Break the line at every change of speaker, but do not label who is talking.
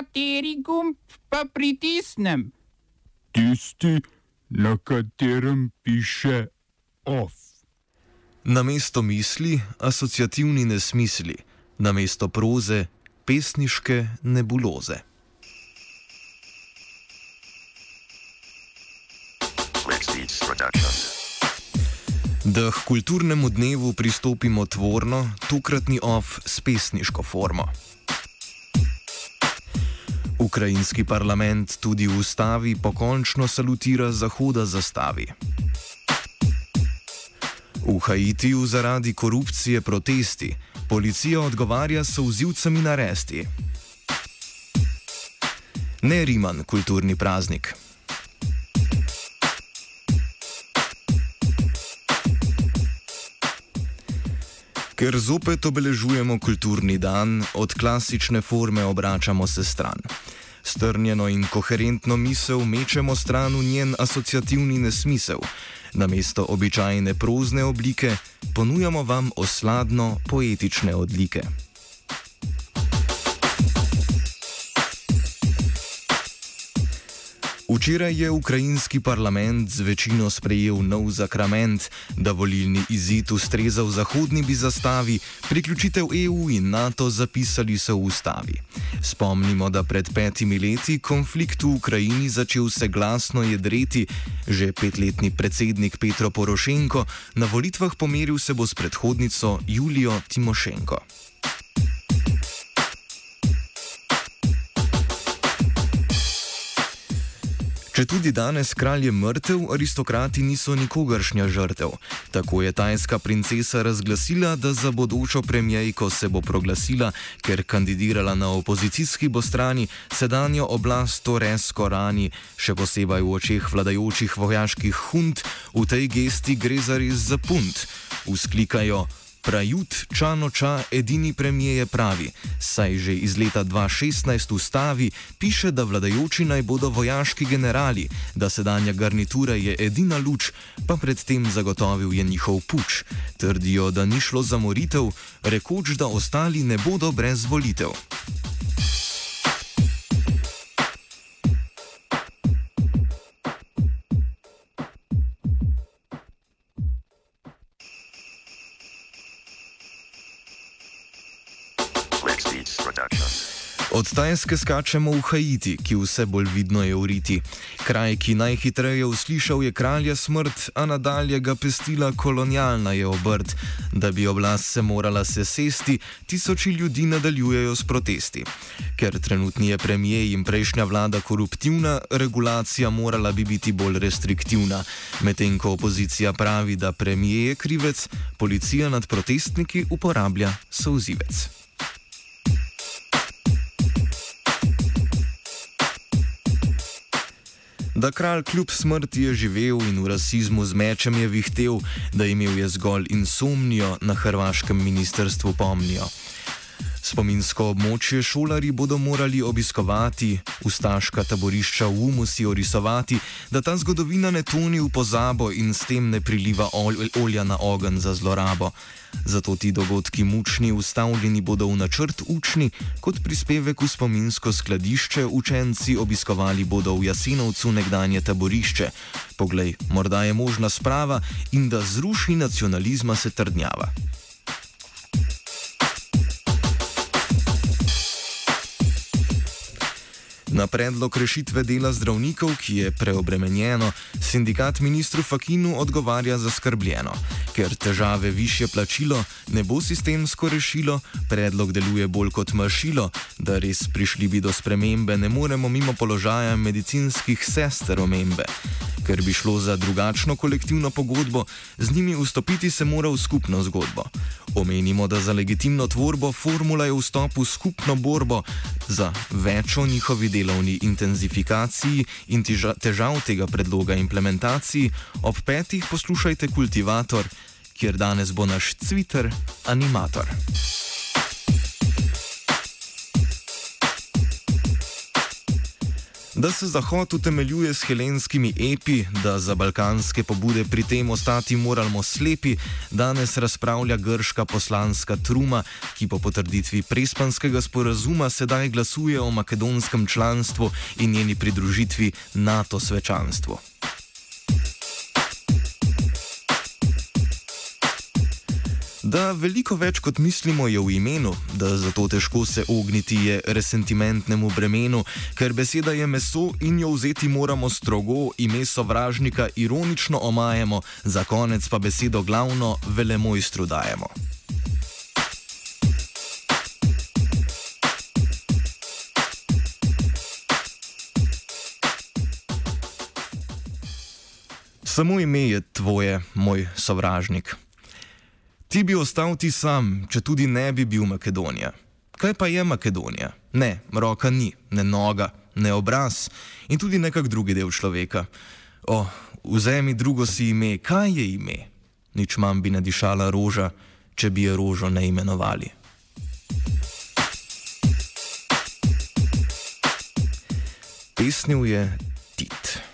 Kateri gumb pa pritisnem?
Tisti, na katerem piše OF.
Na mesto misli asociativni nesmisli, na mesto proze pesniške nebuloze. Da k kulturnemu dnevu pristopimo tvorno, tokratni OF s pesniško formo. Ukrajinski parlament tudi v ustavi pokončno salutira Zahoda zastavi. V Haitiju zaradi korupcije protesti, policija odgovarja s vzivcami na resti. Ne Riman, kulturni praznik. Ker zopet obeležujemo kulturni dan, od klasične forme obračamo se stran. Strnjeno in koherentno misel mečemo stran v njen asociativni nesmisel. Namesto običajne prozne oblike ponujamo vam osladno poetične odlike. Včeraj je ukrajinski parlament z večino sprejel nov zakrament, da volilni izid ustreza v zahodni bi zastavi, priključitev EU in NATO zapisali so v ustavi. Spomnimo, da pred petimi leti konflikt v Ukrajini začel se glasno jedreti, že petletni predsednik Petro Porošenko na volitvah pomeril se bo s predhodnico Julijo Timošenko. Če tudi danes kralj je mrtev, aristokrati niso nikogaršnja žrtev. Tako je tajska princesa razglasila, da za bodočo premijejko se bo proglasila, ker kandidirala na opozicijski bo strani, sedanjo oblast to res korani, še posebej v očeh vladajočih vojaških hunt, v tej gesti gre za res za punt. Vzklikajo. Prajut Čanoča, edini premije je pravi, saj že iz leta 2016 ustavi piše, da vladajoči naj bodo vojaški generali, da sedanja garnitura je edina luč, pa predtem zagotovil je njihov puč. Trdijo, da ni šlo za moritev, rekoč, da ostali ne bodo brez volitev. Od Tajske skačemo v Haiti, ki vse bolj vidno je uriti. Kraj, ki najhitreje uslišal je kralja smrt, a nadalje ga pestila kolonialna je obrt. Da bi oblast se morala sesesti, tisoči ljudi nadaljujejo s protesti. Ker trenutni je premijer in prejšnja vlada koruptivna, regulacija morala bi biti bolj restriktivna. Medtem ko opozicija pravi, da premijer je krivec, policija nad protestniki uporablja souzivec. Da kralj kljub smrti je živel in v rasizmu z mečem je vihtel, da imel je zgolj insomnijo, na hrvaškem ministrstvu pomnijo. Spominsko območje šolari bodo morali obiskovati, ustaška taborišča v umu si orisovati, da ta zgodovina ne toni v pozabo in s tem ne priliva olja na ogen za zlorabo. Zato ti dogodki mučni ustavljeni bodo v načrt učni, kot prispevek v spominsko skladišče učenci obiskovali bodo v Jasenovcu nekdanje taborišče. Poglej, morda je možna sprava in da zruši nacionalizma se trdnjava. Na predlog rešitve dela zdravnikov, ki je preobremenjeno, sindikat ministru Fakinu odgovarja zaskrbljeno. Ker težave više plačilo ne bo sistemsko rešilo, predlog deluje bolj kot mašilo, da res prišli bi do spremembe, ne moremo mimo položaja medicinskih sester omembe. Ker bi šlo za drugačno kolektivno pogodbo, z njimi vstopiti se mora v skupno zgodbo. Omenimo, da za legitimno tvorbo formula je vstop v skupno borbo za več o njihovi delovni intenzifikaciji in težav tega predloga implementaciji. Ob petih poslušajte kultivator, kjer danes bo naš cviter animator. Da se Zahod utemeljuje s helenskimi epi, da za balkanske pobude pri tem ostati moramo slepi, danes razpravlja grška poslanska truma, ki po potrditvi prespanskega sporazuma sedaj glasuje o makedonskem članstvu in njeni pridružitvi NATO svečanstvu. Da veliko več kot mislimo je v imenu, da zato težko se ogniti je resentimentnemu bremenu, ker beseda je meso in jo vzeti moramo strogo, ime sovražnika ironično omajemo, za konec pa besedo glavno velemojstru dajemo. Samo ime je tvoje, moj sovražnik. Ti bi ostal ti sam, če tudi ne bi bil Makedonija. Kaj pa je Makedonija? Ne, roka ni, ne noga, ne obraz in tudi nekak drugi del človeka. O, vzemi drugo si ime, kaj je ime? Nič manj bi nadišala roža, če bi je rožo ne imenovali. Pesnil je.